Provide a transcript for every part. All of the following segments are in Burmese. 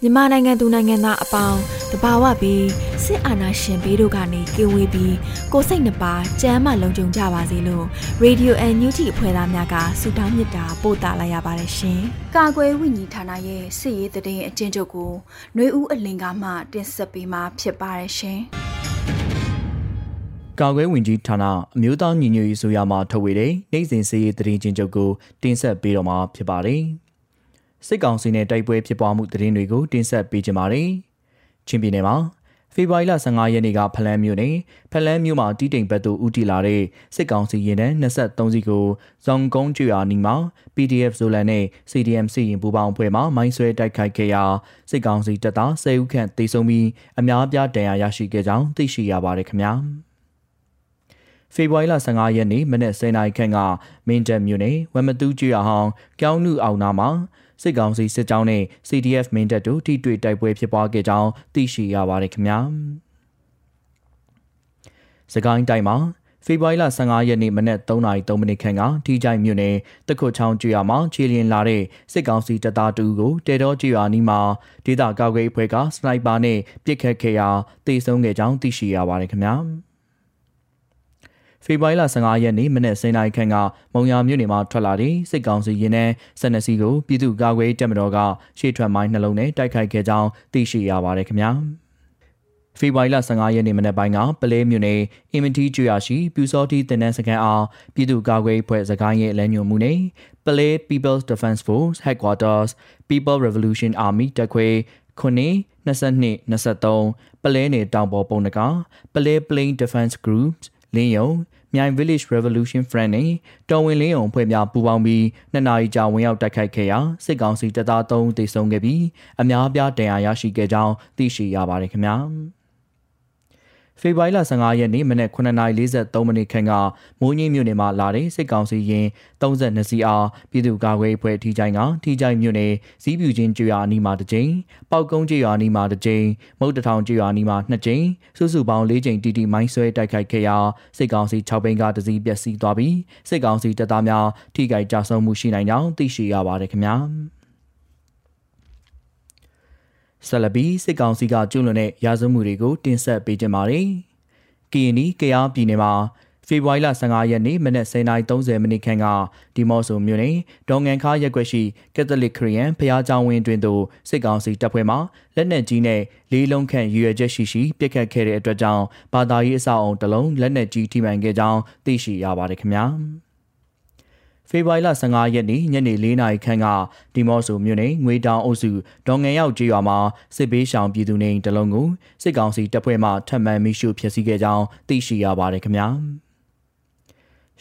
မြန်မာနိုင်ငံသူနိုင်ငံသားအပေါင်းတဘာဝပြီးစစ်အာဏာရှင်ဘေးတို့ကနေကင်းဝေးပြီးကိုစိတ်နှပါကြမ်းမှလုံခြုံကြပါစေလို့ Radio NUG အဖွဲ့သားများကဆုတောင်းမေတ္တာပို့သလာရပါတယ်ရှင်။ကာကွယ်ဝိညာဉ်ဌာနရဲ့စစ်ရေးတရင်အကျဉ်းချုပ်ကိုຫນွေဦးအလင်ကမှတင်ဆက်ပေးမှာဖြစ်ပါတယ်ရှင်။ကာကွယ်ဝင်ကြီးဌာနအမျိုးသားညီညွတ်ရေးဆိုရမှာထုတ်ဝေတဲ့နိုင်စဉ်စည်ရေးတရင်ချင်းချုပ်ကိုတင်ဆက်ပေးတော့မှာဖြစ်ပါတယ်။ စစ်ကောင်စီနဲ့တိုက်ပွဲဖြစ်ပွားမှုသတင်းတွေကိုတင်ဆက်ပေးကြပါမယ်။ချင်းပြည်နယ်မှာဖေဖော်ဝါရီလ15ရက်နေ့ကဖလန်းမြို့နယ်ဖလန်းမြို့မှာတီးတိမ်ဘက်သို့ဦးတည်လာတဲ့စစ်ကောင်စီရင်တန်း23စီကိုဇောင်ကုန်းကျွာနီမှာ PDF ဇိုလန်နဲ့ CDM စီရင်ပူပေါင်းအဖွဲ့မှမိုင်းဆွဲတိုက်ခိုက်ခဲ့ရာစစ်ကောင်စီတပ်သား10ဦးခန့်သေဆုံးပြီးအများပြားဒဏ်ရာရရှိခဲ့ကြောင်းသိရှိရပါတယ်ခင်ဗျာ။ဖေဖော်ဝါရီလ15ရက်နေ့မနက်10:00နာရီခန့်ကမင်းတပ်မြို့နယ်ဝမ်မတူးကျွာဟောင်းကျောင်းနုအောင်နာမှာ စစ်ကောင်စီစစ်ကြောင်းနဲ့ CDF မင်းတပ်တို့ထိတွေ့တိုက်ပွဲဖြစ်ပွားခဲ့ကြောင်းသိရှိရပါတယ်ခင်ဗျာ။စကိုင်းတိုင်းမှာဖေဖော်ဝါရီလ15ရက်နေ့မနက်3:03မိနစ်ခန့်ကထိကြိုင်မြို့နယ်တက္ကုတ်ချောင်းကျွာမှာခြေလျင်လာတဲ့စစ်ကောင်စီတပ်သားတူကိုတဲတော်ကျွာနီးမှာဒေသကာကွယ်အဖွဲ့ကစနိုက်ပါနဲ့ပစ်ခတ်ခဲ့ရာတေဆုံးခဲ့ကြောင်းသိရှိရပါတယ်ခင်ဗျာ။ ဖေဖော်ဝါရီလ15ရက်နေ့မနက်7:00နာရီခန့်ကမုံရမြို့နယ်မှာထွက်လာတဲ့စစ်ကောင်စီရင်နှန်းစစ်နစီကိုပြည်သူ့ကာကွယ်တပ်မတော်ကရှေ့ထွက်မိုင်းနှလုံးနဲ့တိုက်ခိုက်ခဲ့ကြောင်းသိရှိရပါတယ်ခင်ဗျာ။ဖေဖော်ဝါရီလ15ရက်နေ့မနက်ပိုင်းကပလဲမြို့နယ်အင်မတီကျွာရှိပြူစောတီတင်နန်းစခန်းအားပြည်သူ့ကာကွယ်ဖွဲ့စကိုင်းရဲ့လမ်းညွှန်မှုနဲ့ပလဲ People's Defense Force Headquarters People Revolution Army တက်ခွေခုနှစ်22 23ပလဲနယ်တောင်ပေါ်ပုံနကပလဲ Plain Defense Groups လင်းယုံမြိုင် Village Revolution Front နဲ့တော်ဝင်လင်းအောင်ဖွဲ့များပူးပေါင်းပြီးနှစ်နာရီကြာဝင်ရောက်တိုက်ခိုက်ခဲ့ရာစစ်ကောင်စီတပ်သား3ဦးသေဆုံးခဲ့ပြီးအများအပြားဒဏ်ရာရရှိခဲ့ကြောင်းသိရှိရပါတယ်ခင်ဗျာ။ ဖေဖော်ဝါရီလ15ရက်နေ့မနက်9:43မိနစ်ခန့်ကမိုးညင်းမြို့နယ်မှာလာတဲ့စစ်ကောင်စီရင်32စီအားပြည်သူ့ကာကွယ်အဖွဲ့ထီချိုင်ကထီချိုင်မြို့နယ်စီးပြူချင်းကျွာအနီးမှာတစ်ကြိမ်ပောက်ကုန်းကျွာအနီးမှာတစ်ကြိမ်မုတ်တထောင်ကျွာအနီးမှာနှစ်ကြိမ်စုစုပေါင်း၄ကြိမ်တီတီမိုင်းဆွဲတိုက်ခိုက်ခဲ့ရာစစ်ကောင်စီ6ဘိန်းကတစည်းပျက်စီးသွားပြီးစစ်ကောင်စီတပ်သားများထိခိုက်ကြဆုံးမှုရှိနိုင်ကြောင်းသိရှိရပါတယ်ခင်ဗျာ။ ဆက်လက်ပြီးစစ်ကောင်စီကကျူးလွန်တဲ့ရာဇဝမှုတွေကိုတင်ဆက်ပေးကြပါမယ်။ကရင်နီကယားပြည်နယ်မှာဖေဖော်ဝါရီလ15ရက်နေ့မနက်09:30မိနစ်ခန့်ကဒီမော့ဆိုမြို့နယ်ဒေါငန်ခါရက်ွက်ရှိကက်သလစ်ခရီးယန်ဖျားကျောင်းဝင်းတွင်သို့စစ်ကောင်စီတပ်ဖွဲ့မှလက်နက်ကြီးနဲ့လေးလုံးခန့်ရွေချက်ရှိရှိပစ်ခတ်ခဲ့တဲ့အတွက်ကြောင့်ဘာသာရေးအဆောက်အုံတစ်လုံးလက်နက်ကြီးထိမှန်ခဲ့ကြောင်းသိရှိရပါတယ်ခင်ဗျာ။ ဖေဖော်ဝါရီလ15ရက်နေ့ညနေ4နာရီခန့်ကဒီမော့ဆိုမြို့နယ်ငွေတောင်အုပ်စုဒေါငန်ရောက်ကျေးရွာမှာစစ်ဘေးရှောင်ပြည်သူနေတလုံးကိုစစ်ကောင်စီတပ်ဖွဲ့မှထပ်မံမိရှုဖျက်ဆီးခဲ့ကြောင်းသိရှိရပါတယ်ခင်ဗျာ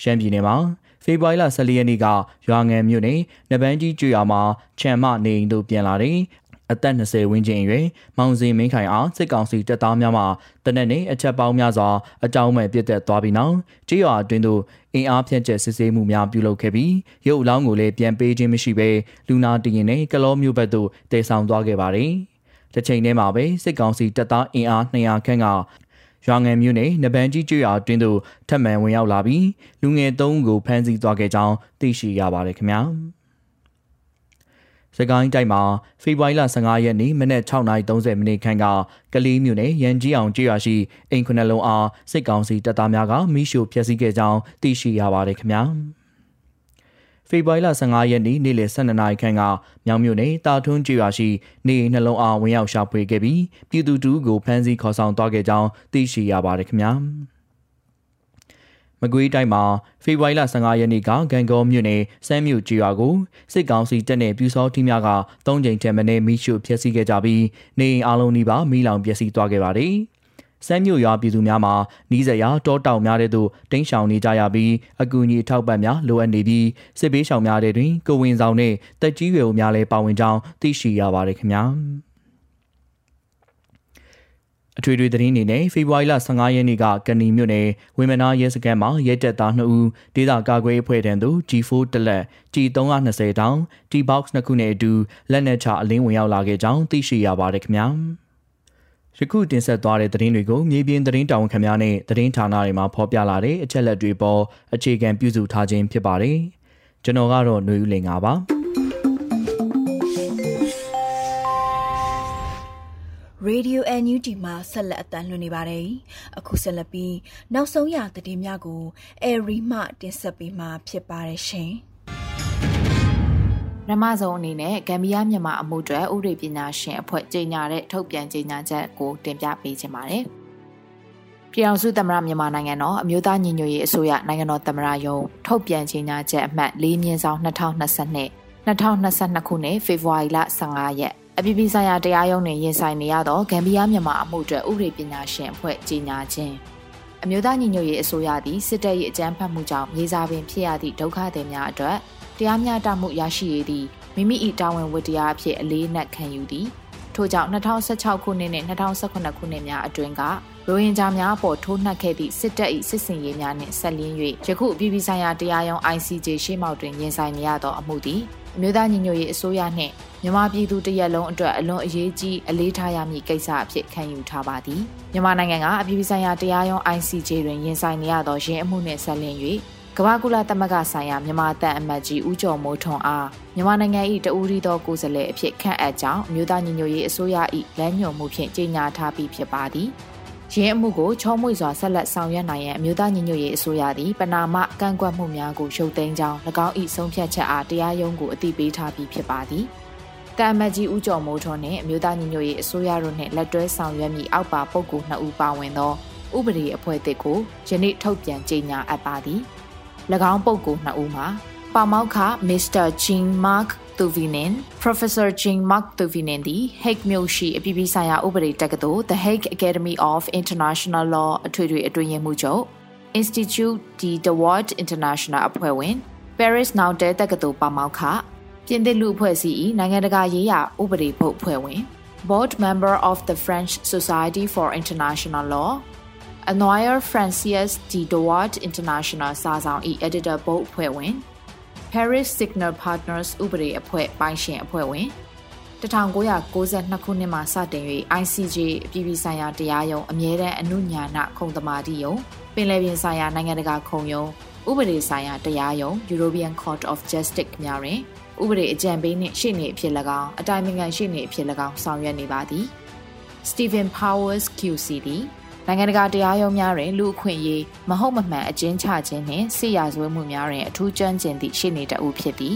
ရှမ်းပြည်နယ်မှာဖေဖော်ဝါရီလ14ရက်နေ့ကရွာငံမြို့နယ်နပန်းကြီးကျွော်မှာခြံမနေအိမ်တို့ပြန်လာတဲ့ အသက်20ဝန်းကျင်အရွယ်မောင်စင်မင်းခိုင်အားစစ်ကောင်စီတပ်သားများမှတနက်နေ့အချက်ပေါင်းများစွာအကြောင်းမဲ့ပြစ်သက်သွားပြီးနောက်ကြေးရွာအတွင်းသို့အင်အားဖြန့်ကျက်စစ်ဆေးမှုများပြုလုပ်ခဲ့ပြီးရုပ်အလောင်းကိုလည်းပြန်ပေးခြင်းမရှိဘဲလူနာတရင်နဲ့ကလောမျိုးဘက်သို့တည်ဆောင်သွားခဲ့ပါတယ်။တစ်ချိန်တည်းမှာပဲစစ်ကောင်စီတပ်သားအင်အား200ခန့်ကရွာငံမြို့နယ်နဗန်ကြီးကျွော်အတွင်းသို့ထပ်မံဝင်ရောက်လာပြီးလူငယ်၃ဦးကိုဖမ်းဆီးသွားခဲ့ကြောင်းသိရှိရပါတယ်ခင်ဗျာ။ စကိုင်းတိုင်းမှာဖေဖော်ဝါရီလ15ရက်နေ့မနက်6:30မိနစ်ခန့်ကကလေးမြို့နယ်ရန်ကြီးအောင်ကျေးရွာရှိအိမ်ခုနှစ်လုံးအားစစ်ကောင်စီတပ်သားများကမိရှို့ဖျက်ဆီးခဲ့ကြောင်းသိရှိရပါတယ်ခင်ဗျာ။ဖေဖေဖော်ဝါရီလ15ရက်နေ့နေ့လယ်12နာရီခန့်ကမြောင်မြို့နယ်တာထွန်းကျွာရှိနေနှလုံးအားဝင်ရောက်ရှာဖွေခဲ့ပြီးပြည်သူတူကိုဖမ်းဆီးခေါ်ဆောင်သွားခဲ့ကြောင်းသိရှိရပါတယ်ခင်ဗျာ မကွေးတိုင်းမှာဖေဖော်ဝါရီလ15ရက်နေ့ကဂန်ကောမြို့နယ်စမ်းမြို့ကျွာကိုစစ်ကောင်စီတပ်နဲ့ပြူစောထီးများက၃ကြိမ်ထက်မနည်းမိရှုဖျက်ဆီးခဲ့ကြပြီးနေအိမ်အလုံးနီးပါးမိလောင်ပျက်စီးသွားခဲ့ပါတယ်။စမ်းမြို့ရွာပြည်သူများမှာနီးစပ်ရာတောတောင်များတဲ့သို့တင်းရှောင်နေကြရပြီးအကူအညီထောက်ပံ့များလိုအပ်နေပြီးစစ်ဘေးရှောင်များတဲ့တွင်ကိုဝင်ဆောင်နဲ့တက်ကြီးရွယ်များလည်းပါဝင်ကြောင်းသိရှိရပါတယ်ခင်ဗျာ အထွေထွေသတင်းအနေနဲ့ဖေဖော်ဝါရီလ15ရက်နေ့ကကဏီမြို့နယ်ဝင်းမနာရဲစခန်းမှာရဲတပ်သား2ဦးဒေသကာကွယ်အဖွဲ့ထံသို့ G4 တလက် G320 တောင် T-box နှစ်ခုနဲ့အတူလက်နက်ချအလင်းဝင်ရောက်လာခဲ့ကြောင်းသိရှိရပါတယ်ခင်ဗျာ။ယခုတင်ဆက်သွားတဲ့သတင်းတွေကိုမြေပြင်သတင်းတာဝန်ခံများနဲ့သတင်းဌာနတွေမှာဖော်ပြလာတဲ့အချက်လက်တွေပေါ်အခြေခံပြုစုထားခြင်းဖြစ်ပါတယ်။ကျွန်တော်ကတော့ຫນွေဦးလင်ပါ။ Radio NUG မှာဆက်လက်အသံလွှင့်နေပါတယ်။အခုဆက်လက်ပြီးနောက်ဆုံးရသတင်းများကိုအဲရီမှတင်ဆက်ပေးမှာဖြစ်ပါတယ်ရှင်။ပထမဆုံးအနေနဲ့ဂမ်ဘီယာမြန်မာအမှုတွေဥပဒေပညာရှင်အဖွဲ့ကြေညာတဲ့ထုတ်ပြန်ကြေညာချက်ကိုတင်ပြပေးချင်ပါတယ်။ပြည်အောင်စုသမ္မတမြန်မာနိုင်ငံတော်အမျိုးသားညီညွတ်ရေးအစိုးရနိုင်ငံတော်သမ္မတရုံးထုတ်ပြန်ကြေညာချက်အမှတ်၄မြင်းဆောင်2022 2022ခုနှစ်ဖေဖော်ဝါရီလ15ရက် အပြည်ပြည်ဆိုင်ရာတရားရုံးတွင်ရင်ဆိုင်နေရသောဂမ်ဘီယာမြန်မာအမှုတွေဥပဒေပညာရှင်အဖွဲ့ကြေညာခြင်းအမျိုးသားညီညွတ်ရေးအစိုးရသည်စစ်တပ်၏အကြမ်းဖက်မှုကြောင့်မြေစာပင်ဖြစ်ရသည့်ဒုက္ခသည်များအတွက်တရားမျှတမှုရရှိရသည့်မိမိ၏တာဝန်ဝတ္တရားအဖြစ်အလေးနက်ခံယူသည်ထို့ကြောင့်2016ခုနှစ်နှင့်2018ခုနှစ်များအတွင်းကရိုဟင်ဂျာများအပေါ်ထိုးနှက်ခဲ့သည့်စစ်တပ်၏စစ်စင်ရေးများနှင့်ဆက်လင်း၍ယခုအပြည်ပြည်ဆိုင်ရာတရားရုံး ICJ ရှေ့မှောက်တွင်ရင်ဆိုင်နေရသောအမှုသည် အမျိုးသားညီညွတ်ရေးအစိုးရနှင့်မြန်မာပြည်သူတရက်လုံးအတွက်အလွန်အရေးကြီးအလေးထားရမည့်ကိစ္စအဖြစ်ခံယူထားပါသည်မြန်မာနိုင်ငံကအပြည်ပြည်ဆိုင်ရာတရားရုံး ICJ တွင်ရင်ဆိုင်နေရသောရင်းအမှုနှင့်ဆက်လင်း၍ကမ္ဘာကုလသမဂ္ဂဆိုင်ရာမြန်မာတပ်အမတ်ကြီးဦးကျော်မိုးထွန်းအားမြန်မာနိုင်ငံ၏တဦးရီသောကိုယ်စားလှယ်အဖြစ်ခန့်အပ်ကြောင်းအမျိုးသားညီညွတ်ရေးအစိုးရ၏လမ်းညွှန်မှုဖြင့်ကြေညာထားပြီးဖြစ်ပါသည်။ ရင်းအမှုကိုချောမွေ့စွာဆက်လက်ဆောင်ရွက်နိုင်ရန်အမျိုးသားညီညွတ်ရေးအစိုးရသည်ပနာမကန့်ကွက်မှုများကိုရုပ်သိမ်းကြောင်း၎င်း၏ဆုံးဖြတ်ချက်အားတရားရုံးကိုအသိပေးထားပြီးဖြစ်ပါသည်။တာမတ်ကြီးဦးကျော်မိုးထွန်းနှင့်အမျိုးသားညီညွတ်ရေးအစိုးရတို့နှင့်လက်တွဲဆောင်ရွက်မိအောက်ပါပုဂ္ဂိုလ်2ဦးပါဝင်သောဥပဒေအဖွဲ့အသစ်ကိုယနေ့ထုတ်ပြန်ကြေညာအပ်ပါသည်။၎င်းပုဂ္ဂိုလ်နှစ်ဦးမှာပါမောက္ခ Mr. Jean Mark Tuvinen Professor Jean Mark Tuvinen သည် Hague မြို့ရှိအပြည်ပြည်ဆိုင်ရာဥပဒေတက္ကသိုလ် The Hague Academy of International Law အထွေထွေအတွင်းရေးမှူးချုပ် Institute de Dewalt International အဖွဲ့ဝင် Paris Now တဲတက္ကသိုလ်ပါမောက္ခပြင်သစ်လူအဖွဲ့အစည်း၏နိုင်ငံတကာရေးရာဥပဒေဘုတ်အဖွဲ့ဝင် Board Member of the French Society for International Law Annoyer Francis D. Dewart International စာဆောင်၏ Editor Board အဖွဲ့ဝင် Paris Signal Partners ဥပဒေအဖွဲ့ပိုင်ရှင်အဖွဲ့ဝင်1992ခုနှစ်မှာစတင်၍ ICJ အပြည်ပြည်ဆိုင်ရာတရားရုံးအမြဲတမ်းအနုညာဏခုံသမာဓိယုံပင်လယ်ပြင်ဆိုင်ရာနိုင်ငံတကာခုံရုံးဥပဒေဆိုင်ရာတရားရုံး European Court of Justice များတွင်ဥပဒေအကြံပေးနှင့်ရှေ့နေအဖြစ်၎င်းအတိုင်ပင်ခံရှေ့နေအဖြစ်၎င်းဆောင်ရွက်နေပါသည် Stephen Powers QC သည် နိုင်ငံတကာတရားရုံးများတွင်လူအခွင့်အရေးမဟုတ်မမှန်အကျဉ်းချခြင်းနှင့်စစ်ရာဇဝတ်မှုများတွင်အထူးကျွမ်းကျင်သည့်ရှေ့နေတအုပ်ဖြစ်သည်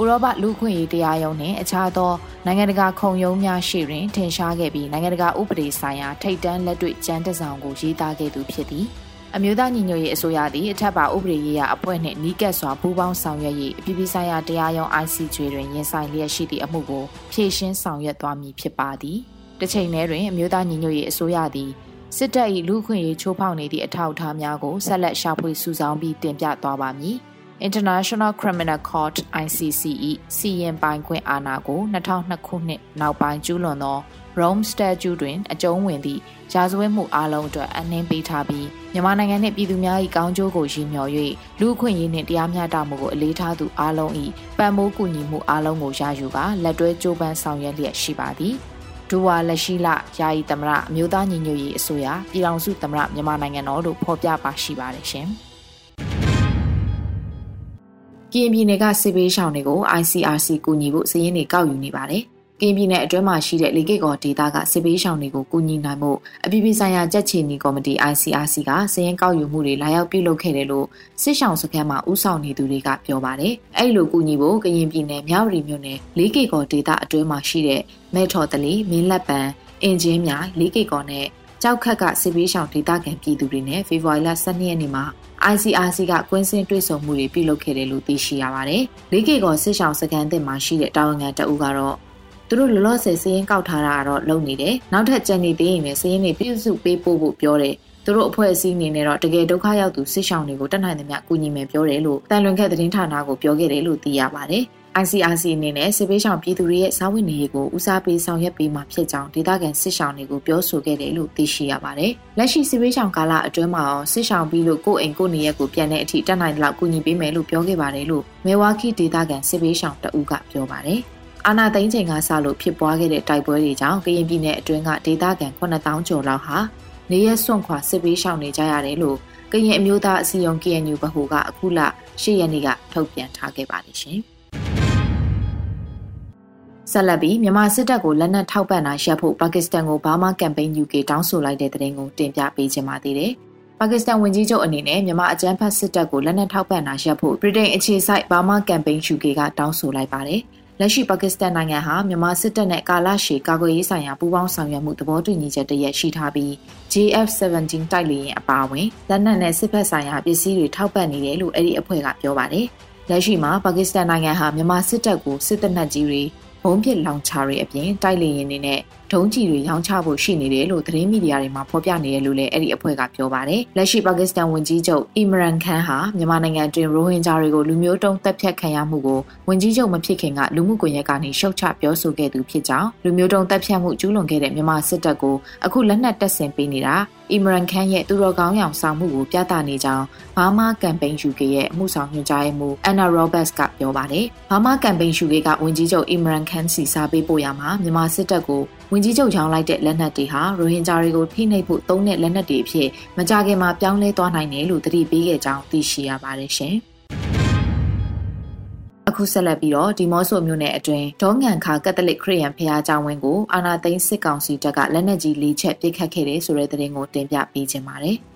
ဥရောပလူခွင့်ရေးတရားရုံးနှင့်အခြားသောနိုင်ငံတကာခုံရုံးများရှိတွင်ထင်ရှားခဲ့ပြီးနိုင်ငံတကာဥပဒေဆိုင်ရာထိပ်တန်းလက်တွေ့ကျမ်းတစောင်ကိုရေးသားခဲ့သူဖြစ်သည်အမျိုးသားညီညွတ်ရေးအစိုးရသည်အထက်ပါဥပဒေရေးရာအဖွဲ့နှင့်နီးကပ်စွာပူးပေါင်းဆောင်ရွက်၍အပြည်ပြည်ဆိုင်ရာတရားရုံး ICJ တွင်ရင်ဆိုင်လျက်ရှိသည့်အမှုကိုဖြေရှင်းဆောင်ရွက်သွားမည်ဖြစ်ပါသည်တစ်ချိန်တည်းတွင်အမျိုးသားညီညွတ်ရေးအစိုးရသည် စစ်တပ်၏လူခွင့်ရေးချိုးဖောက်နေသည့်အထောက်အထားများကိုဆက်လက်ရှာဖွေစုဆောင်းပြီးတင်ပြသွားပါမည်။ International Criminal Court ICC ၏စီရင်ပိုင်ခွင့်အာဏာကို2002ခုနှစ်နောက်ပိုင်းကျူးလွန်သော Rome Statute တွင်အကျုံးဝင်သည့်ရာဇဝတ်မှုအလုံးအတွက်အနှင်းပေးထားပြီးမြန်မာနိုင်ငံနှင့်ပြည်သူများ၏ကောင်းကျိုးကိုရည်မျှော်၍လူ့အခွင့်အရေးနှင့်တရားမျှတမှုကိုအလေးထားသူအလုံး၏ပံ့ပိုးကူညီမှုအလုံးကိုရယူကာလက်တွဲကြိုးပမ်းဆောင်ရွက်လျက်ရှိပါသည်။ ဒူဝါလက်ရှိလယာယီသမရအမျိုးသားညီညွတ်ရေးအစိုးရပြည်ထောင်စုသမရမြန်မာနိုင်ငံတော်လို့ဖော်ပြပါရှိပါတယ်ရှင်။ကရင်ပြည်နယ်ကစစ်ဘေးရှောင်တွေကို ICRC ကူညီဖို့စည်ရင်းတွေကောက်ယူနေပါတယ်။ ကင်းပြည်နယ်အတွင်းမှာရှိတဲ့လေကိတ်ကောဒေသကစစ်ပေးရှောင်တွေကိုကူညီနိုင်မှုအပြည်ပြည်ဆိုင်ရာကြက်ချီနီကော်မတီ ICRC ကစည်ရင်ကောက်ယူမှုတွေလာရောက်ပြုလုပ်ခဲ့တယ်လို့စစ်ရှောင်စခန်းမှာဥဆောင်နေသူတွေကပြောပါတယ်။အဲ့လိုကူညီဖို့ကရင်ပြည်နယ်မြောက်ရီမြို့နယ်လေးကိတ်ကောဒေသအတွင်းမှာရှိတဲ့မဲထော်တလီမင်းလက်ပံအင်ဂျင်များလေးကိတ်ကောနဲ့ကြောက်ခက်ကစစ်ပေးရှောင်ဒေသခံပြည်သူတွေနဲ့ဖေဖော်ဝါရီလ12ရက်နေ့မှာ ICRC ကကွင်းစင်းတွေ့ဆုံမှုတွေပြုလုပ်ခဲ့တယ်လို့သိရှိရပါတယ်။လေးကေကောစစ်ဆောင်စကန်တင်မှာရှိတဲ့တာဝန်ခံတအူးကတော့ သူတို့လောလောဆယ်စည်ရင်ကောက်ထားတာကတော့လုံနေတယ်။နောက်ထပ်ကြံနေသေးရင်လည်းစည်ရင်တွေပြုစုပေးဖို့ဖို့ပြောတယ်။သူတို့အဖွဲ့အစည်းအနေနဲ့တော့တကယ်ဒုက္ခရောက်သူစစ်ဆောင်တွေကိုတတ်နိုင်သမျှကူညီမယ်ပြောတယ်လို့တန်လွန်ခက်သတင်းဌာနကိုပြောခဲ့တယ်လို့သိရပါတယ်။ ICRC အနေနဲ့စစ်ပေးဆောင်ပြည်သူတွေရဲ့စားဝတ်နေရေးကိုဦးစားပေးဆောင်ရွက်ပေးမှာဖြစ်ကြောင်းဒေသခံစစ်ဆောင်တွေကိုပြောဆိုခဲ့တယ်လို့သိရှိရပါတယ်။လက်ရှိစစ်ပေးဆောင်ကာလအတွင်းမှာရောစစ်ဆောင်ပြီးလို့ကိုယ့်အိမ်ကိုယ့်နေရက်ကိုပြန်တဲ့အထိတက်နိုင်လောက်ကူညီပေးမယ်လို့ပြောခဲ့ပါတယ်လို့မေဝါခီဒေသခံစစ်ပေးဆောင်တအူးကပြောပါတယ်။ အာနာသိန်းချိန်ကစလို့ဖြစ်ပွားခဲ့တဲ့တိုက်ပွဲတွေကြောင့်ကရင်ပြည်နယ်အတွင်းကဒေသခံ9000ကျော်လောက်ဟာနေရက်စွန့်ခွာစစ်ပေးဆောင်နေကြရတယ်လို့ကရင်အမျိုးသားအစည်းအရုံး KNU ဗဟိုကအခုလ10ရက်နေ့ကထုတ်ပြန်ထားခဲ့ပါတယ်ရှင်။ဆက်လက်ပြီးမြန်မာစစ်တပ်ကိုလက်နက်ထောက်ပံ့တာရပ်ဖို့ပါကစ္စတန်ကိုဘာမာကမ်ပိန်း UK တောင်းဆိုလိုက်တဲ့သတင်းကိုတင်ပြပေးချင်ပါသေးတယ်။ပါကစ္စတန်ဝန်ကြီးချုပ်အနေနဲ့မြန်မာအကြမ်းဖက်စစ်တပ်ကိုလက်နက်ထောက်ပံ့တာရပ်ဖို့ဗြိတိန်အခြေစိုက်ဘာမာကမ်ပိန်း UK ကတောင်းဆိုလိုက်ပါတယ်။ လက်ရှိပါကစ္စတန်နိုင်ငံဟာမြန်မာစစ်တပ်နဲ့ကာလရှည်ကာကွယ်ရေးဆိုင်ရာပူးပေါင်းဆောင်ရွက်မှုသဘောတူညီချက်တရက်ရှိထားပြီး JF-17 တိုက်လေယာဉ်အပါအဝင်လက်နက်နဲ့စစ်ဖက်ဆိုင်ရာပစ္စည်းတွေထောက်ပံ့နေတယ်လို့အဲ့ဒီအဖွဲ့ကပြောပါတယ်။လက်ရှိမှာပါကစ္စတန်နိုင်ငံဟာမြန်မာစစ်တပ်ကိုစစ်တပ်နက်ကြီးတွေဘုံပစ်လောင်ချတွေအပြင်တိုက်လေရင်တွေနဲ့ ဒုံးကျည်တွေရောင်းချဖို့ရှိနေတယ်လို့သတင်းမီဒီယာတွေမှာဖော်ပြနေတယ်လို့လည်းအဲ့ဒီအဖွဲ့ကပြောပါတယ်။လက်ရှိပါကစ္စတန်ဝန်ကြီးချုပ်အီမရန်ခန်ဟာမြန်မာနိုင်ငံတွင်ရိုဟင်ဂျာတွေကိုလူမျိုးတုံးတပ်ဖြတ်ခံရမှုကိုဝန်ကြီးချုပ်မဖြစ်ခင်ကလူမှုကွန်ရက်ကနေရှုတ်ချပြောဆိုခဲ့သူဖြစ်ကြောင်းလူမျိုးတုံးတပ်ဖြတ်မှုကျူးလွန်ခဲ့တဲ့မြန်မာစစ်တပ်ကိုအခုလက်နက်တပ်ဆင်ပေးနေတာအီမရန်ခန်ရဲ့သူတော်ကောင်းရောင်ဆောင်မှုကိုပြသနေကြောင်းဘာမာကမ်ပိန်း UK ရဲ့အမှုဆောင်ညွှန်ကြားရေးမှူးအန်နာရောဘတ်စ်ကပြောပါတယ်။ဘာမာကမ်ပိန်း UK ကဝန်ကြီးချုပ်အီမရန်ခန်စီစာပေးပို့ရမှာမြန်မာစစ်တပ်ကို ဝန်ကြီးချုပ်ချောင်းလိုက်တဲ့လက်နက်တွေဟာရိုဟင်ဂျာတွေကိုဖိနှိပ်ဖို့သုံးတဲ့လက်နက်တွေအဖြစ်မကြခင်မှာပြောင်းလဲသွားနိုင်တယ်လို့သတိပေးခဲ့ကြောင်းသိရှိရပါတယ်ရှင်။အခုဆက်လက်ပြီးတော့ဒီမော့ဆိုမြို့နယ်အတွင်းဒေါငံခါကက်သလစ်ခရစ်ယာန်ဖျားကျောင်းဝင်းကိုအာနာသိန်းစစ်ကောင်စီတပ်ကလက်နက်ကြီးလေးချက်ပစ်ခတ်ခဲ့တယ်ဆိုတဲ့သတင်းကိုတင်ပြပေးခြင်းပါတယ်။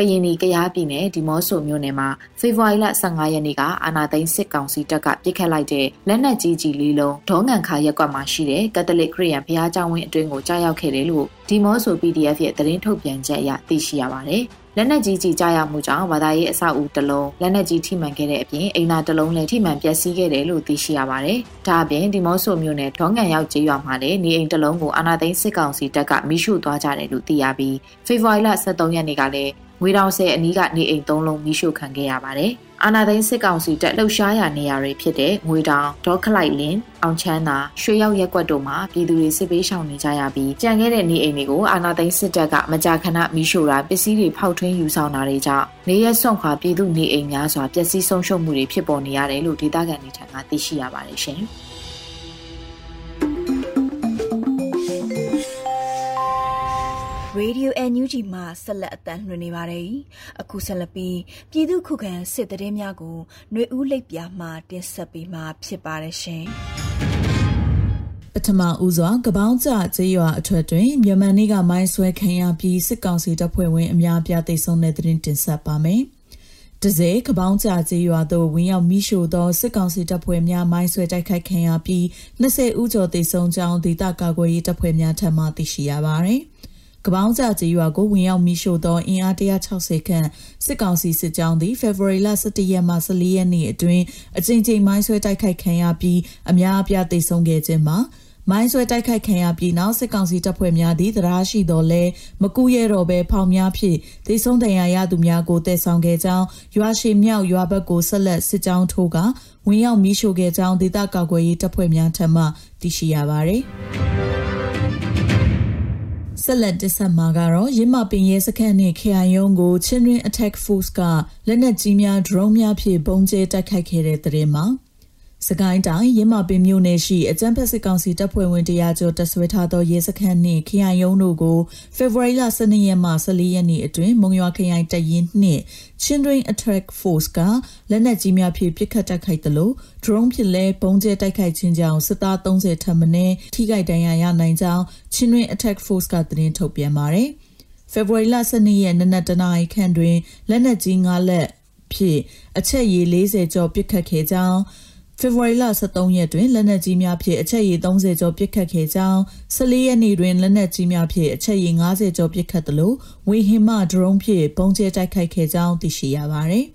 ကရင်နီကရားပြည်နယ်ဒီမော့ဆိုမြို့နယ်မှာဖေဖော်ဝါရီလ15ရက်နေ့ကအာနာသိန်းစစ်ကောင်စီတပ်ကပစ်ခတ်လိုက်တဲ့လက်နက်ကြီးကြီးလေးလုံးဒေါငံခါရက်ကွက်မှာရှိတဲ့ကက်သလစ်ခရစ်ယာန်ဘုရားကျောင်းဝင်းအတွင်းကိုကြားရောက်ခဲ့တယ်လို့ဒီမော့ဆို PDF ရဲ့သတင်းထုတ်ပြန်ချက်အရသိရှိရပါတယ်။လက်နက်ကြီးကြီးကြားရောက်မှုကြောင့်ဘာသာရေးအဆောက်အဦတစ်လုံးလက်နက်ကြီးထိမှန်ခဲ့တဲ့အပြင်အိမ်သာတစ်လုံးလည်းထိမှန်ပျက်စီးခဲ့တယ်လို့သိရှိရပါတယ်။ဒါအပြင်ဒီမော့ဆိုမြို့နယ်ဒေါငံရောက်ကျေးရွာမှာလည်းနေအိမ်တစ်လုံးကိုအာနာသိန်းစစ်ကောင်စီတပ်ကမိရှုသွားကြတယ်လို့သိရပြီးဖေဖော်ဝါရီလ23ရက်နေ့ကလည်း ငွေတောင်ဆယ်အနီးကနေအိမ်သုံးလုံးမိရှို့ခံခဲ့ရပါတယ်။အာနာသိန်းစစ်ကောင်စီတပ်လှုပ်ရှားရာနေရာတွေဖြစ်တဲ့ငွေတောင်ဒေါခလိုက်လင်းအောင်ချမ်းသာရွှေရောက်ရက်ကွက်တို့မှာပြည်သူတွေစစ်ပေးရှောင်နေကြရပြီးကြံခဲ့တဲ့နေအိမ်တွေကိုအာနာသိန်းစစ်တပ်ကမကြာခဏမိရှို့တာပစ္စည်းတွေဖောက်ထွင်းယူဆောင်တာတွေကြောင့်နေရက်ဆွန့်ခွာပြည်သူနေအိမ်များစွာပျက်စီးဆုံးရှုံးမှုတွေဖြစ်ပေါ်နေရတယ်လို့ဒေသခံတွေထံကသိရှိရပါတယ်ရှင်။ Radio NUG မှာဆက်လက်အသံလွှင့်နေပါတယ်။အခုဆက်လက်ပြီးပြည်သူခုခံစစ်တရင်များကိုຫນွေဦးလိပ်ပြာမှတင်ဆက်ပေးမှာဖြစ်ပါတယ်ရှင်။ပထမဦးစွာကပောင်းကျကျေးရွာအထွတ်တွင်မြန်မာနေ့ကမိုင်းဆွဲခံရပြီးစစ်ကောင်စီတပ်ဖွဲ့ဝင်အများပြားသိဆုံးတဲ့တရင်တင်ဆက်ပါမယ်။တစေကပောင်းကြကျေးရွာသို့ဝင်ရောက်မိရှို့သောစစ်ကောင်စီတပ်ဖွဲ့များမိုင်းဆွဲတိုက်ခိုက်ခံရပြီး20ဦးကျော်သေဆုံးကြောင်းဒေသကာကွယ်ရေးတပ်ဖွဲ့များထံမှသိရှိရပါသည်။ ကပောင်းကြကြေးရွာကိုဝင်ရောက်မိရှို့သောအင်အား160ခန့်စစ်ကောင်စီစစ်ကြောင်းသည်ဖေဖော်ဝါရီလ17ရက်မှ14ရက်နေ့အတွင်းအကြိမ်ကြိမ်မိုင်းဆွဲတိုက်ခိုက်ခံရပြီးအများအပြားသေဆုံးခဲ့ခြင်းမှာမိုင်းဆွဲတိုက်ခိုက်ခံရပြီးနောက်စစ်ကောင်စီတပ်ဖွဲ့များသည်တရားရှိတော်လဲမကူရဲတော့ဘဲဖောင်များဖြင့်ဒေဆုံးတန်ရာရသူများကိုတည်ဆောင်ခဲ့ကြောင်းရွာရှိမြောက်ရွာဘက်ကိုဆက်လက်စစ်ကြောင်းထိုးကဝင်ရောက်မိရှို့ခဲ့ကြောင်းဒေသကာကွယ်ရေးတပ်ဖွဲ့များထံမှသိရှိရပါသည် ဆက်လက်တင်ဆက်မှာကတော့ရင်းမပင်ရဲစခန်းနဲ့ခရိုင်ယုံကို Children Attack Force ကလက်နက်ကြီးများ drone များဖြင့်ပုံကျဲတိုက်ခိုက်ခဲ့တဲ့တဲ့မှာ စကိုင်းတိုင်းရင်းမာပင်မြို့နယ်ရှိအကြံဖက်စစ်ကောင်စီတပ်ဖွဲ့ဝင်တရားကျော်တဆွဲထားသောရဲစခန်းနှင့်ခရိုင်ရုံးတို့ကိုဖေဖော်ဝါရီလ12ရက်မှ14ရက်နေ့အတွင်းမုံရွာခရိုင်တရင်နှင့် Children Attack Force ကလက်နက်ကြီးများဖြင့်ပစ်ခတ်တိုက်ခိုက်သလို drone ဖြင့်လည်းပုံကျဲတိုက်ခိုက်ခြင်းကြောင့်စစ်သား30ထပ်မံထိခိုက်ဒဏ်ရာရနိုင်ကြောင်း Children Attack Force ကသတင်းထုတ်ပြန်ပါတယ်။ဖေဖော်ဝါရီလ12ရက်နေ့နနက်တနာရီခန့်တွင်လက်နက်ကြီး9လက်ဖြင့်အချက်ရည်40ကျော်ပစ်ခတ်ခဲ့ကြောင်း ဖေဖော်ဝါရီလ23ရက်တွင်လက်နက်ကြီးများဖြင့်အချက်ရည်30ကျော်ပစ်ခတ်ခဲ့ကြောင်း14ရက်နေ့တွင်လက်နက်ကြီးများဖြင့်အချက်ရည်50ကျော်ပစ်ခတ်သလိုဝေဟင်မှဒရုန်းဖြင့်ပုံကျဲတိုက်ခိုက်ခဲ့ကြောင်းသိရှိရပါသည်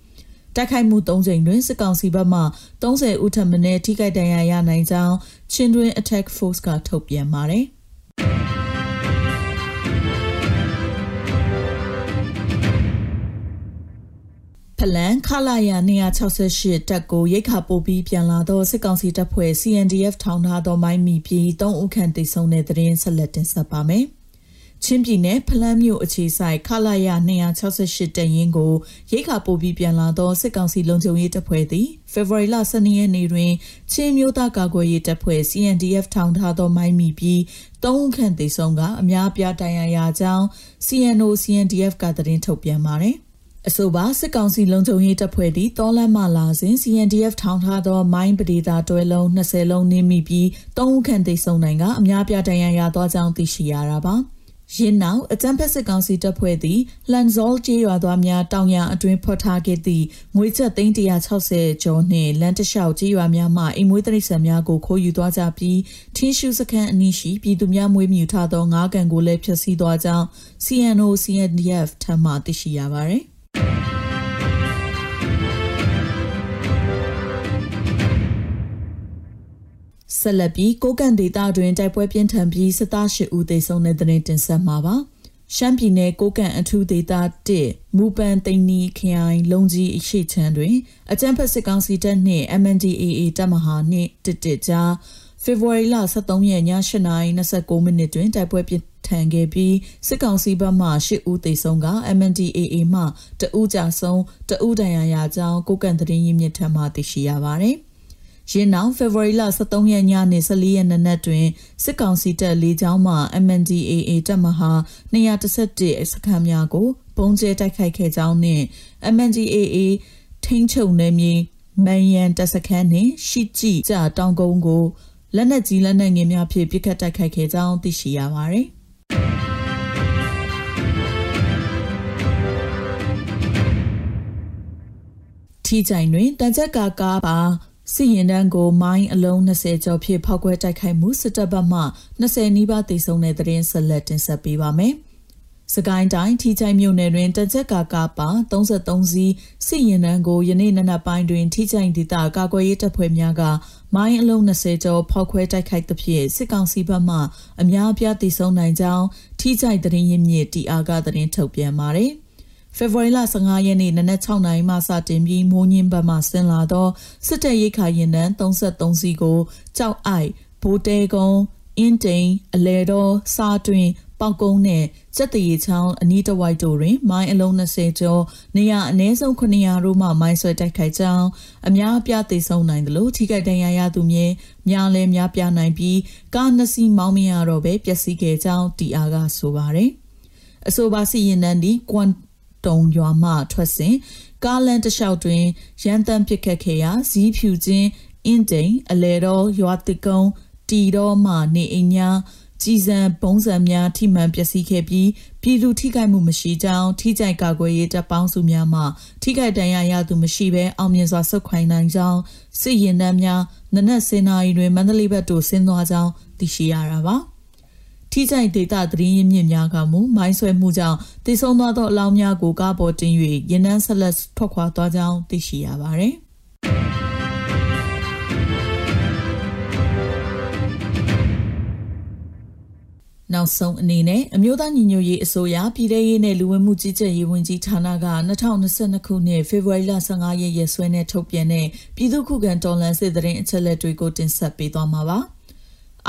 တိုက်ခိုက်မှု၃ကြိမ်တွင်စစ်ကောင်စီဘက်မှ30ဦးထပ်မံထိခိုက်ဒဏ်ရာရနိုင်ကြောင်းချင်းတွင် Attack Force ကထုတ်ပြန်ပါတယ်။ ဖလန်ခလာရ268တက်ကိုရိတ်ခါပို့ပြီးပြန်လာသောစစ်ကောင်စီတပ်ဖွဲ့ CNDF ထောင်ထားသောမိုင်းမီပြီး၃ဦးခန့်တိစုံတဲ့တရင်ဆက်လက်တင်ဆက်ပါမယ်။ချင်းပြည်နယ်ဖလန်းမြို့အခြေဆိုင်ခလာရ268တရင်ကိုရိတ်ခါပို့ပြီးပြန်လာသောစစ်ကောင်စီလုံခြုံရေးတပ်ဖွဲ့သည်ဖေဖော်ဝါရီလ12ရက်နေ့တွင်ချင်းမျိုးသားကာကွယ်ရေးတပ်ဖွဲ့ CNDF ထောင်ထားသောမိုင်းမီပြီး၃ဦးခန့်တိစုံကအများပြားတိုင်ရရာကြောင်း CNO CNDF ကသတင်းထုတ်ပြန်ပါတယ်။ အဆိုပါစစ်ကောင်စီလုံခြုံရေးတပ်ဖွဲ့သည်တောလန့်မှလာစဉ် CNDF ထောင်ထားသောမိုင်းပဒေသာတွဲလုံး20လုံးနင်းမိပြီး၃ဦးခန့်သိဆုံးနိုင်ကအများပြတန်ရန်ရသွားကြောင်းသိရှိရတာပါ။ရင်းနောက်အကြံဖက်စစ်ကောင်စီတပ်ဖွဲ့သည်လန်ဇောလ်ကျေးရွာသားများတောင်ရအတွင်းဖော်ထားခဲ့သည့်ငွေချက်သိန်း160ကျော်နှင့်လန်တလျှောက်ကျေးရွာများမှအိမ်မွေးတိရစ္ဆာန်များကိုခိုးယူသွားကြပြီးထင်းရှူစခန်းအနီးရှိပြည်သူများမွေးမြူထားသောငါးကန်ကိုလည်းဖျက်ဆီးသွားကြောင်း CNO CNDF ထံမှသိရှိရပါသည် ဆက်လက်ပြီးကိုကန့်ဒေတာတွင်တိုက်ပွဲပြင်းထန်ပြီးစစ်သား၈ဦးသေဆုံးတဲ့တဲ့တင်ဆက်မှာပါရှမ်းပြည်နယ်ကိုကန့်အထူးဒေသ1မူပန်သိန်းနီခရိုင်လုံကြီးအရှိချမ်းတွင်အကြမ်းဖက်စစ်ကောင်စီတပ်နှင့် MNDAA တပ်မဟာနှင့်တစ်တစ်ကြားဖေဖော်ဝါရီလ23ရက်ည8:29မိနစ်တွင်တိုက်ပွဲပြင်း ထန်ခဲ့ပြီးစစ်ကောင်စီဘက်မှ8ဦးသေဆုံးက MNDAA မှ2ဦးကြာဆုံး2ဦးဒဏ်ရာရကြောင်းကိုကန့်သတင်းရင်းမြစ်ထံမှသိရှိရပါသည်။ရင်းနောက်ဖေဖော်ဝါရီလ23ရက်ညနေ14ရက်နေ့နက်တွင်စစ်ကောင်စီတပ်လေးချောင်းမှ MNDAA တပ်မဟာ211စခန်းများကိုပုံကျဲတိုက်ခိုက်ခဲ့ကြောင်းနှင့် MNDAA ထိန်းချုပ်နယ်မြေမန်ယန်တပ်စခန်းနှင့်ရှိကြည်ကြတောင်ကုန်းကိုလက်နက်ကြီးလက်နက်ငယ်များဖြင့်ပစ်ခတ်တိုက်ခိုက်ခဲ့ကြောင်းသိရှိရပါသည် ထီကြိုင်တွင်တကြက်ကာကားပါစစ်ရင်တန်းကိုမိုင်းအလုံး20ကျော်ဖြင့်ဖောက်ခွဲတိုက်ခိုက်မှုစစ်တပ်ဘက်မှ20နီးပါးသေဆုံးတဲ့တဲ့ရင်ဆက်လက်တင်ဆက်ပေးပါမယ်။စကိုင်းတိုင်းထီချိုင်မြို့နယ်တွင်တကြက်ကာကာပါ33စီးစစ်ရင်တန်းကိုယနေ့နနက်ပိုင်းတွင်ထီချိုင်ဒေသကာကွယ်ရေးတပ်ဖွဲ့များက မိုင်းအလုံး20ကျော်ဖောက်ခွဲတိုက်ခိုက်သဖြင့်စစ်ကောင်စီဘက်မှအများအပြားသေဆုံးနိုင်ကြောင်းထီချိုင်တရင်ရင်းမြစ်တီအားကတရင်ထုတ်ပြန်ပါတယ်။ဖေဖော်ဝါရီလ15ရက်နေ့နနက်6နာရီမှစတင်ပြီးမိုးညင်းဘက်မှဆင်းလာသောစစ်တပ်ရိတ်ခါရင်တန်း33စီးကိုကြောက်အိုက်ဘိုးတဲကုန်း အင်းတိန်အလဲတော်စားတွင်ပေါကုန်းနဲ့စက်တရီချောင်းအနီးတစ်ဝိုက်တို့တွင် မိုင်းအလုံး20ကျော်နေရအနည်းဆုံး900တို့မှမိုင်းဆွဲတိုက်ခိုက်ကြောင်းအများအပြားသိဆုံးနိုင်တယ်လို့ထိခိုက်ဒဏ်ရာရသူမြဲများလဲများပြားနိုင်ပြီးကားနှစ်စီးမောင်းမရတော့ပဲပျက်စီးခဲ့ကြောင်းတီအာကဆိုပါတယ်အဆိုပါစီရင်နန်းဒီကွမ်တုံရွာမှထွက်စဉ်ကားလန်တလျှောက်တွင်ရန်တမ်းပစ်ခတ်ခဲ့ရာဇီးဖြူချင်းအင်းတိန်အလဲတော်ရွာတကုံ တီတော်မှနေအိမ်များကြည်စံပုံစံများထိမှန်ပျက်စီးခဲ့ပြီးပြည်သူထိခိုက်မှုမရှိကြောင်းထိကြိုက်ကာကွယ်ရေးတပ်ပေါင်းစုများမှထိခိုက်ဒဏ်ရာရသူမရှိဘဲအောင်မြင်စွာဆုတ်ခွာနိုင်ကြောင်းစစ်ရင်တန်းများနနက်စင်နာရီတွင်မန္တလေးဘက်သို့ဆင်းသွားကြောင်းသိရှိရတာပါ။ထိကြိုက်ဒေတာသတင်းရင်းမြစ်များကမူမိုင်းဆွဲမှုကြောင့်တည်ဆုံသွားသောအလောင်းများကိုကားပေါ်တင်၍ရင်နှန်းဆက်လက်ထွက်ခွာသွားကြောင်းသိရှိရပါသည် နောက်ဆုံးအနေနဲ့အမျိုးသားညီညွတ်ရေးအစိုးရပြည်ထရေးနဲ့လူဝင်မှုကြီးကြပ်ရေးဝန်ကြီးဌာနက2022ခုနှစ်ဖေဖော်ဝါရီလ15ရက်ရက်စွဲနဲ့ထုတ်ပြန်တဲ့ပြည်သူ့ခုခံတော်လှန်စစ်တရင်အချက်လက်တွေကိုတင်ဆက်ပေးသွားမှာပါ။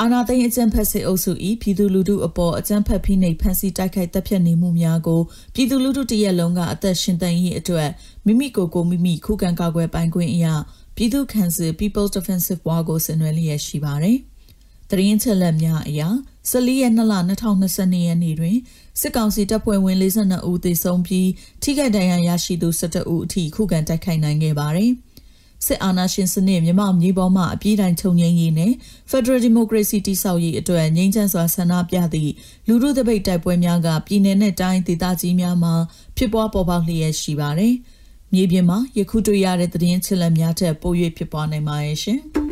အာနာသိန်းအကြံဖက်စစ်အုပ်စု၏ပြည်သူလူထုအပေါ်အကြံဖက်ဖိနှိပ်ဖန်ဆီးတိုက်ခိုက်တပ်ဖြတ်နေမှုများကိုပြည်သူလူထုတရက်လုံးကအသက်ရှင်သန်ရေးအတွက်မိမိကိုယ်ကိုမိမိခုခံကာကွယ်ပိုင်ခွင့်အရာပြည်သူ့ခန့်စစ် People Defensive War ကိုဆင်နွှဲလျက်ရှိပါတယ်။တရင်ချက်လက်များအရာ 14ရက်2လ2022ရက်နေ့တွင်စစ်ကောင်စီတပ်ဖွဲ့ဝင်42ဦးသေဆုံးပြီးထိခိုက်ဒဏ်ရာရရှိသူ17ဦးအထိခုခံတိုက်ခိုက်နိုင်ခဲ့ပါတယ်။စစ်အာဏာရှင်စနစ်မြမမြေပေါ်မှအပြည့်တိုင်းချုပ်ငြိမ်းရေးနဲ့ Federal Democracy တိဆောက်ရေးအတွက်ငြိမ်းချမ်းစွာဆန္ဒပြသည့်လူထုတပိတ်တိုက်ပွဲများကပြည်내နဲ့တိုင်းဒေသကြီးများမှာဖြစ်ပွားပေါ်ပေါက်လျက်ရှိပါတယ်။မြေပြင်မှာယခုတွေ့ရတဲ့သတင်းချစ်လက်များထက်ပို၍ဖြစ်ပွားနိုင်ပါရဲ့ရှင်။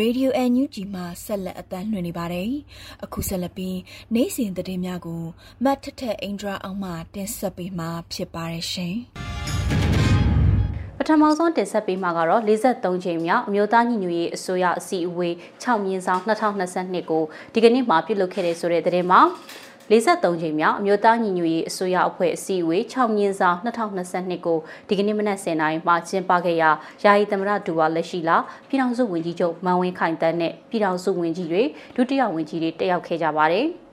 Radio NUG မှာဆက်လက်အသံလွှင့်နေပါတယ်။အခုဆက်လက်ပြီးနေ့စဉ်သတင်းများကိုမတ်ထထအင်ဒရာအောင်မှတင်ဆက်ပေးမှာဖြစ်ပါတယ်ရှင်။ပထမဆုံးတင်ဆက်ပေးမှာကတော့53ချိန်မြောက်အမျိုးသားညီညွတ်ရေးအစိုးရအစည်းအဝေး6မြင်းဆောင်2022ကိုဒီကနေ့မှပြုလုပ်ခဲ့တဲ့ဆိုတဲ့သတင်းမှာ 43ချိန်မြောက်အမျိုးသားညီညွတ်ရေးအစိုးရအဖွဲ့အစည်းအဝေး6မြင်းဆောင်2022ကိုဒီကနေ့မနက်10:00နာရီမှာကျင်းပခဲ့ရာယာယီသမရဒူဝါလက်ရှိလာပြည်ထောင်စုဝန်ကြီးချုပ်မန်ဝင်းခိုင်တန်းနဲ့ပြည်ထောင်စုဝန်ကြီးတွေဒုတိယဝန်ကြီးတွေတက်ရောက်ခဲ့ကြပါတယ်။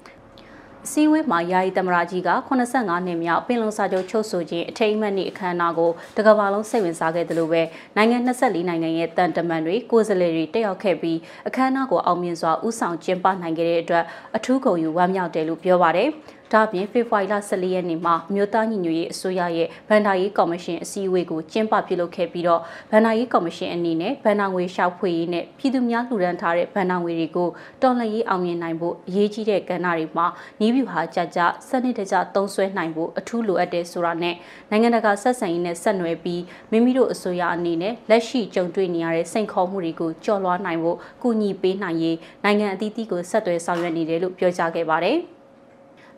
အစည်းအဝေးမှာယာယီသမရာကြီးက85နှစ်မြောက်ပင်လုံစာချုပ်ချုပ်ဆိုခြင်းအထိမ်းအမှတ်နေ့အခမ်းအနားကိုတကမ္ဘာလုံးစိတ်ဝင်စားခဲ့တယ်လို့ပဲနိုင်ငံ24နိုင်ငံရဲ့တန်တမန်တွေကိုယ်စားလှယ်တွေတက်ရောက်ခဲ့ပြီးအခမ်းအနားကိုအောင်မြင်စွာဦးဆောင်ကျင်းပနိုင်ခဲ့တဲ့အတွက်အထူးဂုဏ်ယူဝမ်းမြောက်တယ်လို့ပြောပါတယ်။ ဒါ့အပြင်ဖေဖော်ဝါရီလ14ရက်နေ့မှာအမျိုးသားညီညွတ်ရေးအစိုးရရဲ့ဗန်ဒါရေးကော်မရှင်အစည်းအဝေးကိုကျင်းပပြုလုပ်ခဲ့ပြီးတော့ဗန်ဒါရေးကော်မရှင်အနေနဲ့ဗန်ဒါငွေရှောက်ဖွေရေးနဲ့ပြည်သူများလှူဒန်းထားတဲ့ဗန်ဒါငွေတွေကိုတော်လှန်ရေးအောင်မြင်နိုင်ဖို့အရေးကြီးတဲ့ကဏ္ဍတွေမှာနီးဗျူဟာကြကြစနစ်တကျသုံးစွဲနိုင်ဖို့အထူးလိုအပ်တဲ့ဆိုတာနဲ့နိုင်ငံတကာဆက်ဆံရေးနဲ့ဆက်နွယ်ပြီးမိမိတို့အစိုးရအနေနဲ့လက်ရှိကြုံတွေ့နေရတဲ့စိန်ခေါ်မှုတွေကိုကျော်လွှားနိုင်ဖို့ကူညီပေးနိုင်ရေးနိုင်ငံအသီးသီးကိုဆက်သွယ်ဆောင်ရွက်နေတယ်လို့ပြောကြားခဲ့ပါတယ်။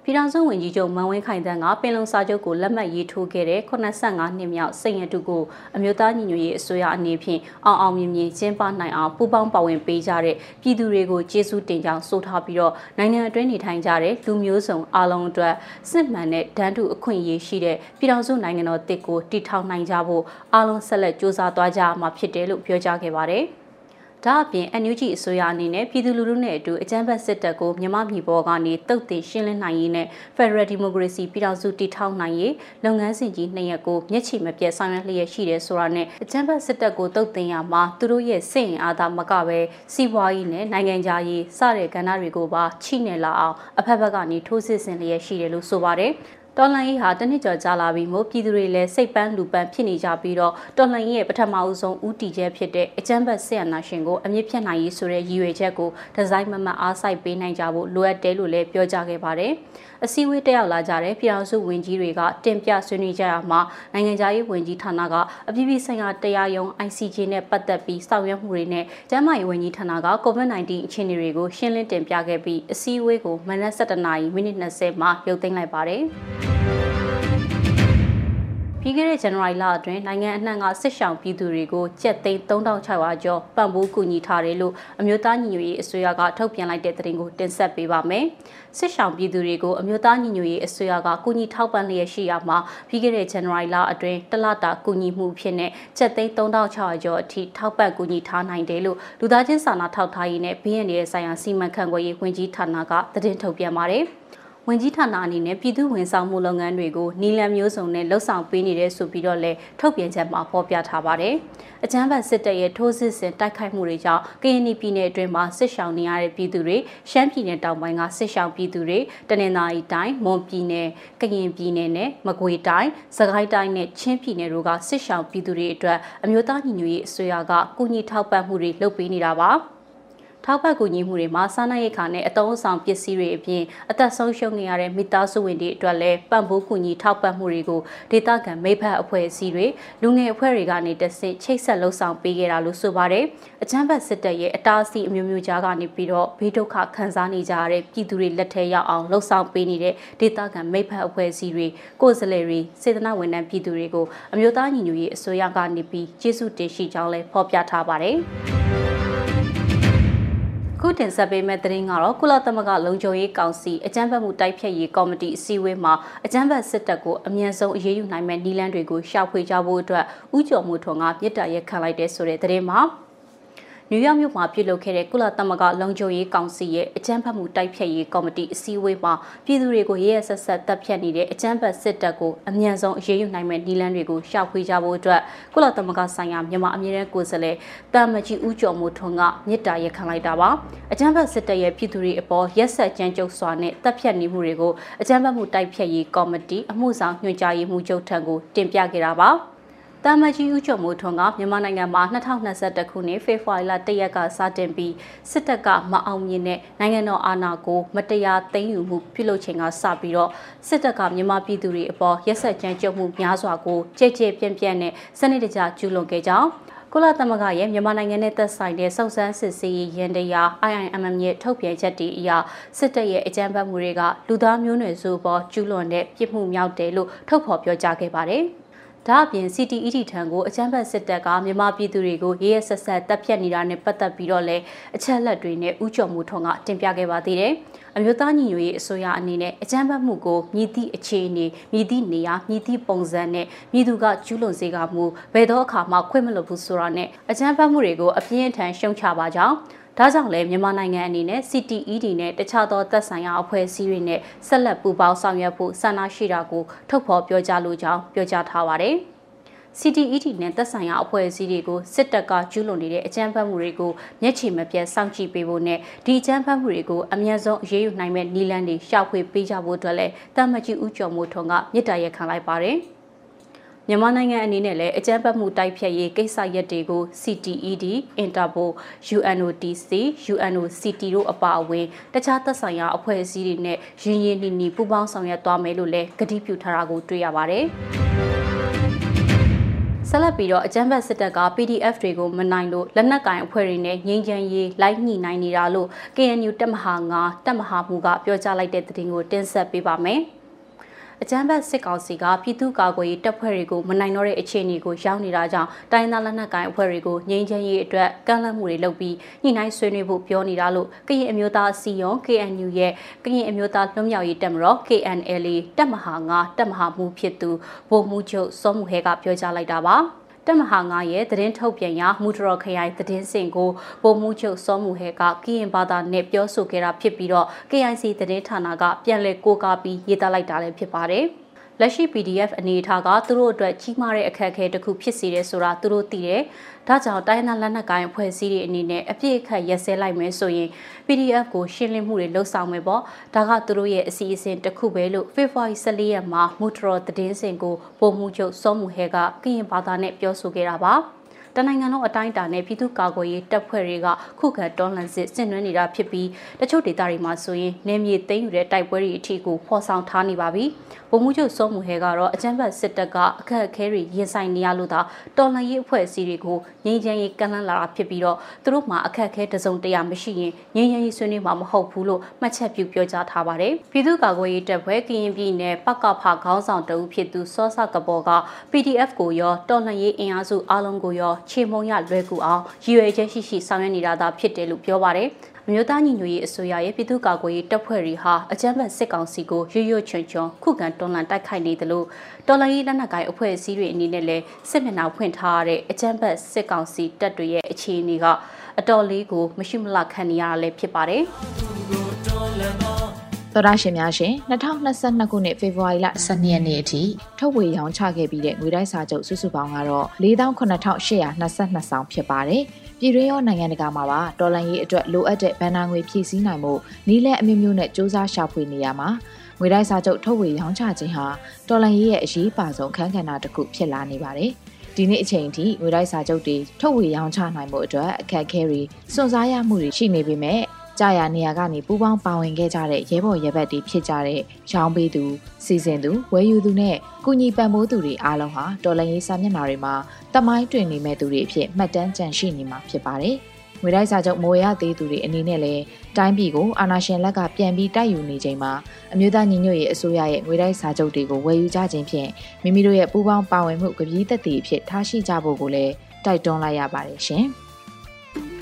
ပြည်ထောင်စုဝန်ကြီးချုပ်မန်ဝင်းခိုင်တန်းကပင်လုံစာချုပ်ကိုလက်မှတ်ရေးထိုးခဲ့တဲ့85နှစ်မြောက်စိန်ရတုကိုအမျိုးသားညီညွတ်ရေးအစိုးရအနေဖြင့်အောင်အောင်မြင်မြင်ကျင်းပနိုင်အောင်ပူးပေါင်းပါဝင်ပေးကြတဲ့ပြည်သူတွေကိုကျေးဇူးတင်ကြောင်းဆိုထားပြီးတော့နိုင်ငံအတွင်းနေထိုင်ကြတဲ့လူမျိုးစုံအားလုံးအတွက်စစ်မှန်တဲ့ဒန်းတူအခွင့်အရေးရှိတဲ့ပြည်ထောင်စုနိုင်ငံတော်တစ်ကိုတည်ထောင်နိုင်ကြဖို့အားလုံးဆက်လက်စ조사သွားကြမှာဖြစ်တယ်လို့ပြောကြားခဲ့ပါတယ်။ ဒါအပြင် NUG အစိုးရအနေနဲ့ပြည်သူလူထုနဲ့အတူအကြမ်းဖက်စစ်တပ်ကိုမြန်မာပြည်ပေါ်ကနေတုတ်တင်ရှင်းလင်းနိုင်ရေးနဲ့ Federal Democracy ပြည်ထောင်စုတည်ထောင်နိုင်ရေးလုပ်ငန်းစဉ်ကြီးနှစ်ရပ်ကိုမျက်ခြေမပြတ်ဆောင်ရွက်လျက်ရှိတယ်ဆိုတာနဲ့အကြမ်းဖက်စစ်တပ်ကိုတုတ်တင်ရမှာသူတို့ရဲ့စိတ်အင်အားသာမကပဲစီးပွားရေးနဲ့နိုင်ငံခြားရေးစတဲ့ကဏ္ဍတွေကိုပါချိနေလာအောင်အဖက်ဖက်ကနေထိုးစစ်ဆင်လျက်ရှိတယ်လို့ဆိုပါတယ်။ တော်လှန်ရေးဟာတနစ်ကျော်ကြာလာပြီးမို့ပြည်သူတွေလည်းစိတ်ပန်းလူပန်းဖြစ်နေကြပြီးတော့တော်လှန်ရေးရဲ့ပထမအဆုံးဦးတည်ချက်ဖြစ်တဲ့အကြမ်းဖက်ဆက်အနာရှင်ကိုအမြင့်ဖြတ်နိုင်ရေးဆိုတဲ့ရည်ရွယ်ချက်ကိုဒီဇိုင်းမမတ်အားစိုက်ပေးနိုင်ကြဖို့လိုအပ်တယ်လို့လည်းပြောကြားခဲ့ပါတယ်။ အစည်းအဝေးတက်ရောက်လာကြတဲ့ပြည်အောင်စုဝန်ကြီးတွေကတင်ပြဆွေးနွေးကြရမှာနိုင်ငံခြားရေးဝန်ကြီးဌာနကအပြည်ပြည်ဆိုင်ရာတရားရုံး ICJ နဲ့ပတ်သက်ပြီးဆောင်ရွက်မှုတွေနဲ့ကျန်းမာရေးဝန်ကြီးဌာနက COVID-19 အခြေအနေတွေကိုရှင်းလင်းတင်ပြခဲ့ပြီးအစည်းအဝေးကိုမနက်7:00နာရီမိနစ်20မှာရုပ်သိမ်းလိုက်ပါတယ်။ ပြီးခဲ့တဲ့ဇန်နဝါရီလအတွင်းနိုင်ငံအနှံ့ကစစ်ရှောင်ပြည်သူတွေကိုကျပ်သိန်း3600ကျော်ပံ့ပိုးကူညီထားတယ်လို့အမျိုးသားညီညွတ်ရေးအစိုးရကထုတ်ပြန်လိုက်တဲ့သတင်းကိုတင်ဆက်ပေးပါမယ်။စစ်ရှောင်ပြည်သူတွေကိုအမျိုးသားညီညွတ်ရေးအစိုးရကကူညီထောက်ပံ့လျက်ရှိရမှာပြီးခဲ့တဲ့ဇန်နဝါရီလအတွင်းတလတာကူညီမှုဖြစ်တဲ့ကျပ်သိန်း3600ကျော်အထိထောက်ပံ့ကူညီထားနိုင်တယ်လို့လူသားချင်းစာနာထောက်ထားရေးနဲ့ဘီအန်ဒီရဲ့ဆိုင်ရာစီမံခန့်ခွဲရေးဝန်ကြီးဌာနကသတင်းထုတ်ပြန်ပါတယ်။ ဝင်ကြီးဌာနအနေနဲ့ပြည်သူဝန်ဆောင်မှုလုပ်ငန်းတွေကိုနီလန်မျိုးစုံနဲ့လှုပ်ဆောင်ပေးနေတယ်ဆိုပြီးတော့လည်းထုတ်ပြန်ချက်မှာဖော်ပြထားပါတယ်။အကြမ်းဖက်စစ်တပ်ရဲ့ထိုးစစ်ဆင်တိုက်ခိုက်မှုတွေကြောင့်ကရင်ပြည်နယ်အတွင်းမှာစစ်ရှောင်နေရတဲ့ပြည်သူတွေရှမ်းပြည်နယ်တောင်ပိုင်းကစစ်ရှောင်ပြည်သူတွေတနင်္သာရီတိုင်းမွန်ပြည်နယ်ကရင်ပြည်နယ်နဲ့မကွေတိုင်းစကိုင်းတိုင်းနဲ့ချင်းပြည်နယ်တို့ကစစ်ရှောင်ပြည်သူတွေအတွက်အမျိုးသားညီညွတ်ရေးအစိုးရကကူညီထောက်ပံ့မှုတွေလုပ်ပေးနေတာပါ။ ထောက်ပံ့ကူညီမှုတွေမှာစားနပ်ရိက္ခာနဲ့အသုံးအဆောင်ပစ္စည်းတွေအပြင်အသက်ဆုံးရှုံးနေရတဲ့မိသားစုဝင်တွေအတွက်လည်းပံ့ပိုးကူညီထောက်ပံ့မှုတွေကိုဒေသခံမိဖက်အဖွဲ့အစည်းတွေလူငယ်အဖွဲ့တွေကနေတဆင့်ချိတ်ဆက်လှုပ်ဆောင်ပေးခဲ့တာလို့ဆိုပါတယ်။အချမ်းဘတ်စစ်တပ်ရဲ့အတားအဆီးအမျိုးမျိုးကြားကနေပြီးတော့ဘေးဒုက္ခခံစားနေကြရတဲ့ပြည်သူတွေလက်ထဲရောက်အောင်လှုပ်ဆောင်ပေးနေတဲ့ဒေသခံမိဖက်အဖွဲ့အစည်းတွေကိုယ်စားလှယ်တွေစေတနာဝန်ထမ်းပြည်သူတွေကိုအမျိုးသားညီညွတ်ရေးအစိုးရကနေပြီးကျေးဇူးတင်ရှိကြောင်းလည်းဖော်ပြထားပါတယ်။ ခုတင်ဆက်ပေးမယ့်သတင်းကတော့ကုလသမဂ္ဂလုံခြုံရေးကောင်စီအကြမ်းဖက်မှုတိုက်ဖျက်ရေးကော်မတီအစည်းအဝေးမှာအကြမ်းဖက်စစ်တပ်ကိုအမြန်ဆုံးအရေးယူနိုင်မယ့်နည်းလမ်းတွေကိုရှာဖွေကြဖို့အတွက်ဥကြုံမှုထွန်ကမြစ်တာရက်ခံလိုက်တဲ့ဆိုတဲ့သတင်းမှာ နနယူးယောက်မြို့မှာပြုလုပ်ခဲ့တဲ့ကုလသမဂ္ဂလုံခြုံရေးကောင်စီရဲ့အကြမ်းဖက်မှုတိုက်ဖျက်ရေးကော်မတီအစည်းအဝေးမှာပြည်သူတွေကိုရဲရဲဆက်ဆက်တပ်ဖြတ်နေတဲ့အကြမ်းဖက်စစ်တပ်ကိုအမြန်ဆုံးအရေးယူနိုင်မဲ့နည်းလမ်းတွေကိုရှောက်ဖွေးကြဖို့အတွက်ကုလသမဂ္ဂဆိုင်ရာမြန်မာအမြင့်ကိုယ်စားလှယ်တာမကြီးဦးကျော်မိုးထွန်းကမြစ်တာရက်ခံလိုက်တာပါအကြမ်းဖက်စစ်တပ်ရဲ့ပြည်သူတွေအပေါ်ရက်ဆက်ကြမ်းကြုတ်စွာနဲ့တပ်ဖြတ်နေမှုတွေကိုအကြမ်းဖက်မှုတိုက်ဖျက်ရေးကော်မတီအမှုဆောင်ညွှန်ကြားရေးမှူးချုပ်ထံကိုတင်ပြခဲ့တာပါ တာမကြီးဦးကျော်မိုးထွန်းကမြန်မာနိုင်ငံမှာ2021ခုနှစ်ဖေဖော်ဝါရီလ1ရက်ကစတင်ပြီးစစ်တပ်ကမအောင်မြင်တဲ့နိုင်ငံတော်အာဏာကိုမတရားသိမ်းယူမှုပြုလုပ်ချိန်ကစပြီးတော့စစ်တပ်ကမြန်မာပြည်သူတွေအပေါ်ရက်စက်ကြမ်းကြုတ်မှုများစွာကိုကြဲကြဲပြန့်ပြန့်နဲ့စနစ်တကျကျူးလွန်ခဲ့ကြောင်းကုလသမဂ္ဂရဲ့မြန်မာနိုင်ငံနဲ့သက်ဆိုင်တဲ့စုံစမ်းစစ်ဆေးရေးရန်တရား IIMM ရဲ့ထုတ်ပြန်ချက်တွေအရစစ်တပ်ရဲ့အကြမ်းဖက်မှုတွေကလူသားမျိုးနွယ်စုပေါ်ကျူးလွန်တဲ့ပြစ်မှုမြောက်တယ်လို့ထုတ်ဖော်ပြောကြားခဲ့ပါတယ်။ ဒါအပြင် CTED ထံကိုအကြမ်းဖက်စစ်တပ်ကမြန်မာပြည်သူတွေကိုရေးရဆက်ဆက်တပ်ဖြတ်နေတာနဲ့ပတ်သက်ပြီးတော့လည်းအချက်လက်တွေနဲ့ဥကြော်မှုထုံကတင်ပြခဲ့ပါသေးတယ်။အမျိုးသားညီညွတ်ရေးအစိုးရအနေနဲ့အကြမ်းဖက်မှုကိုမြည်သည့်အခြေအနေမြည်သည့်နေရာမြည်သည့်ပုံစံနဲ့မြည်သူကကျူးလွန်စေကမှုဘယ်သောအခါမှခွင့်မလွတ်ဘူးဆိုတာနဲ့အကြမ်းဖက်မှုတွေကိုအပြင်းအထန်ရှုံချပါကြောင်း ဒါကြောင့်လည်းမြန်မာနိုင်ငံအနေနဲ့ CTED နဲ့တခြားသောသက်ဆိုင်ရာအဖွဲ့အစည်းတွေနဲ့ဆက်လက်ပူးပေါင်းဆောင်ရွက်ဖို့ဆန္ဒရှိတာကိုထုတ်ဖော်ပြောကြားလိုကြောင်းပြောကြားထားပါတယ်။ CTED နဲ့သက်ဆိုင်ရာအဖွဲ့အစည်းတွေကိုစစ်တပ်ကကျူးလွန်နေတဲ့အကြမ်းဖက်မှုတွေကိုမျက်ခြေမပြတ်စောင့်ကြည့်ပေးဖို့နဲ့ဒီအကြမ်းဖက်မှုတွေကိုအမြန်ဆုံးအရေးယူနိုင်မဲ့နည်းလမ်းတွေရှောက်ဖွေပေးကြဖို့အတွက်လည်းတာမကြီးဦးကျော်မိုးထွန်းကမြစ်တာရက်ခံလိုက်ပါတယ်။ မြန်မာနိုင်ငံအနေနဲ့လည်းအကြမ်းဖက်မှုတိုက်ဖျက်ရေးကိစ္စရပ်တွေကို CTED, Interpol, UNODC, UNOCT တို့အပါအဝင်တခြားသက်ဆိုင်ရာအဖွဲ့အစည်းတွေနဲ့ရင်းရင်းနှီးနှီးပူးပေါင်းဆောင်ရွက်သွားမယ်လို့လည်းကတိပြုထားတာကိုတွေ့ရပါတယ်။ဆက်လက်ပြီးတော့အကြမ်းဖက်စစ်တပ်က PDF တွေကိုမနိုင်လို့လက်နက်ကင်အဖွဲ့တွေနဲ့ငြိမ်းချမ်းရေးလိုက်ညှိနိုင်နေတာလို့ KNU တပ်မဟာ9တပ်မဟာမှုကပြောကြားလိုက်တဲ့သတင်းကိုတင်ဆက်ပေးပါမယ်။ အကြမ်းဖက်စစ်ကောင်စီကပြည်သူ့ကာကွယ်ရေးတပ်ဖွဲ့တွေကိုမနိုင်တော့တဲ့အခြေအနေကိုရောက်နေတာကြောင့်တိုင်းသားလက်နက်ကိုင်အဖွဲ့တွေကိုငြိမ်းချမ်းရေးအတွက်ကန့်လန့်မှုတွေလုပ်ပြီးညှိနှိုင်းဆွေးနွေးဖို့ပြောနေတာလို့ကရင်အမျိုးသားစီယုံ KNU ရဲ့ကရင်အမျိုးသားလွတ်မြောက်ရေးတပ်မတော် KNLA တပ်မဟာ9တပ်မဟာမှုဖြစ်သူဗိုလ်မှူးချုပ်စောမှုဟဲကပြောကြားလိုက်တာပါ။ တက်မဟာ9ရဲ့သတင်းထုတ်ပြန်ရာမူတရခရိုင်သတင်းစင်ကိုပုံမှုချုပ်စောမှုဟဲကကရင်ဘာသာနဲ့ပြောဆိုခဲ့တာဖြစ်ပြီးတော့ KIC သတင်းဌာနကပြန်လည်ကိုးကားပြီးရေးသားလိုက်တာလည်းဖြစ်ပါတယ်။လက်ရှိ PDF အနေအထားကသူတို့အတွက်ကြီးမားတဲ့အခက်အခဲတစ်ခုဖြစ်စေတယ်ဆိုတာသူတို့သိတယ်။ ဒါကြောင့်တိုင်းသားလက်နက်ကိုင်အဖွဲ့အစည်းတွေအနေနဲ့အပြည့်အခက်ရက်စဲလိုက်မယ်ဆိုရင် PDF ကိုရှင်းလင်းမှုတွေလှုပ်ဆောင်မယ်ပေါ့။ဒါကသူတို့ရဲ့အစီအစဉ်တစ်ခုပဲလို့ February 14ရက်မှာမူထရောသတင်းစင်ကိုပုံမှုချုပ်စောမှုဟဲကကရင်ဘာသာနဲ့ပြောဆိုခဲ့တာပါ။ တနိုင်ငံလုံးအတိုင်းအတာနဲ့ပြည်သူ့ကာကွယ်ရေးတပ်ဖွဲ့တွေကခုခံတွန်းလှန်စစ်ဆင်နွှဲနေတာဖြစ်ပြီးတချို့ဒေသတွေမှာဆိုရင်နေမြေသိမ်းယူတဲ့တိုက်ပွဲတွေအထိကိုဖော်ဆောင်ထားနေပါပြီ။ဗိုလ်မှူးချုပ်စောမှုဟဲကတော့အကြမ်းဖက်စစ်တပ်ကအခက်အခဲတွေရင်ဆိုင်နေရလို့သာတော်လှန်ရေးအဖွဲ့အစည်းတွေကိုငြိမ်းချမ်းရေးကန့်လန့်လာတာဖြစ်ပြီးတော့သူတို့မှာအခက်အခဲတစုံတရာမရှိရင်ငြိမ်းချမ်းရေးဆွေးနွေးမှာမဟုတ်ဘူးလို့မှတ်ချက်ပြုပြောကြားထားပါတယ်။ပြည်သူ့ကာကွယ်ရေးတပ်ဖွဲ့ကရင်ပြည်နယ်ပကဖခေါင်းဆောင်တဦးဖြစ်သူစောစကဘော်က PDF ကိုရောတော်လှန်ရေးအင်အားစုအားလုံးကိုရောချေမုံရလွယ်ကူအောင်ရည်ရွယ်ချက်ရှိရှိဆောင်ရွက်နေတာသာဖြစ်တယ်လို့ပြောပါတယ်။အမျိုးသားညီညွတ်ရေးအစိုးရရဲ့ပြည်သူ့ကာကွယ်ရေးတပ်ဖွဲ့တွေဟာအကြမ်းဖက်စစ်ကောင်စီကိုရွရွချွန်ချွန်ခုခံတွန်းလှန်တိုက်ခိုက်နေတယ်လို့တော်လှန်ရေးလက်နက်ကိုင်အဖွဲ့အစည်းတွေအနေနဲ့လည်းစစ်မျက်နှာဖွင့်ထားရတဲ့အကြမ်းဖက်စစ်ကောင်စီတပ်တွေရဲ့အခြေအနေကအတော်လေးကိုမရှိမလခံနေရတာလည်းဖြစ်ပါတယ်။ သောရရှင်များရှင်2022ခုနှစ်ဖေဖော်ဝါရီလ12ရက်နေ့အထိထုတ်ဝေရောင်းချခဲ့ပြီးတဲ့ငွေတိုက်စာချုပ်စုစုပေါင်းကတော့48,822ဆောင်ဖြစ်ပါတယ်။ပြည်တွင်းရောနိုင်ငံတကာမှာပါဒေါ်လာရေးအတွက်လိုအပ်တဲ့ဘဏ္ဍာငွေဖြည့်ဆည်းနိုင်မှုနီးလက်အမျိုးမျိုးနဲ့စ조사ရှာဖွေနေရမှာငွေတိုက်စာချုပ်ထုတ်ဝေရောင်းချခြင်းဟာဒေါ်လာရေးရဲ့အရေးပါဆုံးခန်းကဏ္ဍတစ်ခုဖြစ်လာနေပါတယ်။ဒီနေ့အချိန်ထိငွေတိုက်စာချုပ်တွေထုတ်ဝေရောင်းချနိုင်မှုအတွက်အခက်အခဲတွေစွန့်စားရမှုတွေရှိနေပေမဲ့ ကြာရနေရာကနေပူပေါင်းပါဝင်ခဲ့ကြတဲ့ရဲဘော်ရဲဘက်တွေဖြစ်ကြတဲ့ရောင်းပေးသူစီစဉ်သူဝယ်ယူသူနဲ့ကုညီပံ့ပိုးသူတွေအားလုံးဟာတော်လှန်ရေးစာမျက်နှာတွေမှာတမိုင်းတွင်နေမဲ့သူတွေအဖြစ်မှတ်တမ်းကျန်ရှိနေမှာဖြစ်ပါတယ်။ငွေတိုက်စာချုပ်မိုးရသေးသူတွေအနေနဲ့လည်းတိုင်းပြည်ကိုအာဏာရှင်လက်ကပြန်ပြီးတိုက်ယူနေချိန်မှာအမျိုးသားညီညွတ်ရေးအစိုးရရဲ့ငွေတိုက်စာချုပ်တွေကိုဝယ်ယူကြခြင်းဖြင့်မိမိတို့ရဲ့ပူးပေါင်းပါဝင်မှုကပီးသက်တည်အဖြစ်ထားရှိကြဖို့ကိုလည်းတိုက်တွန်းလိုက်ရပါတယ်ရှင်။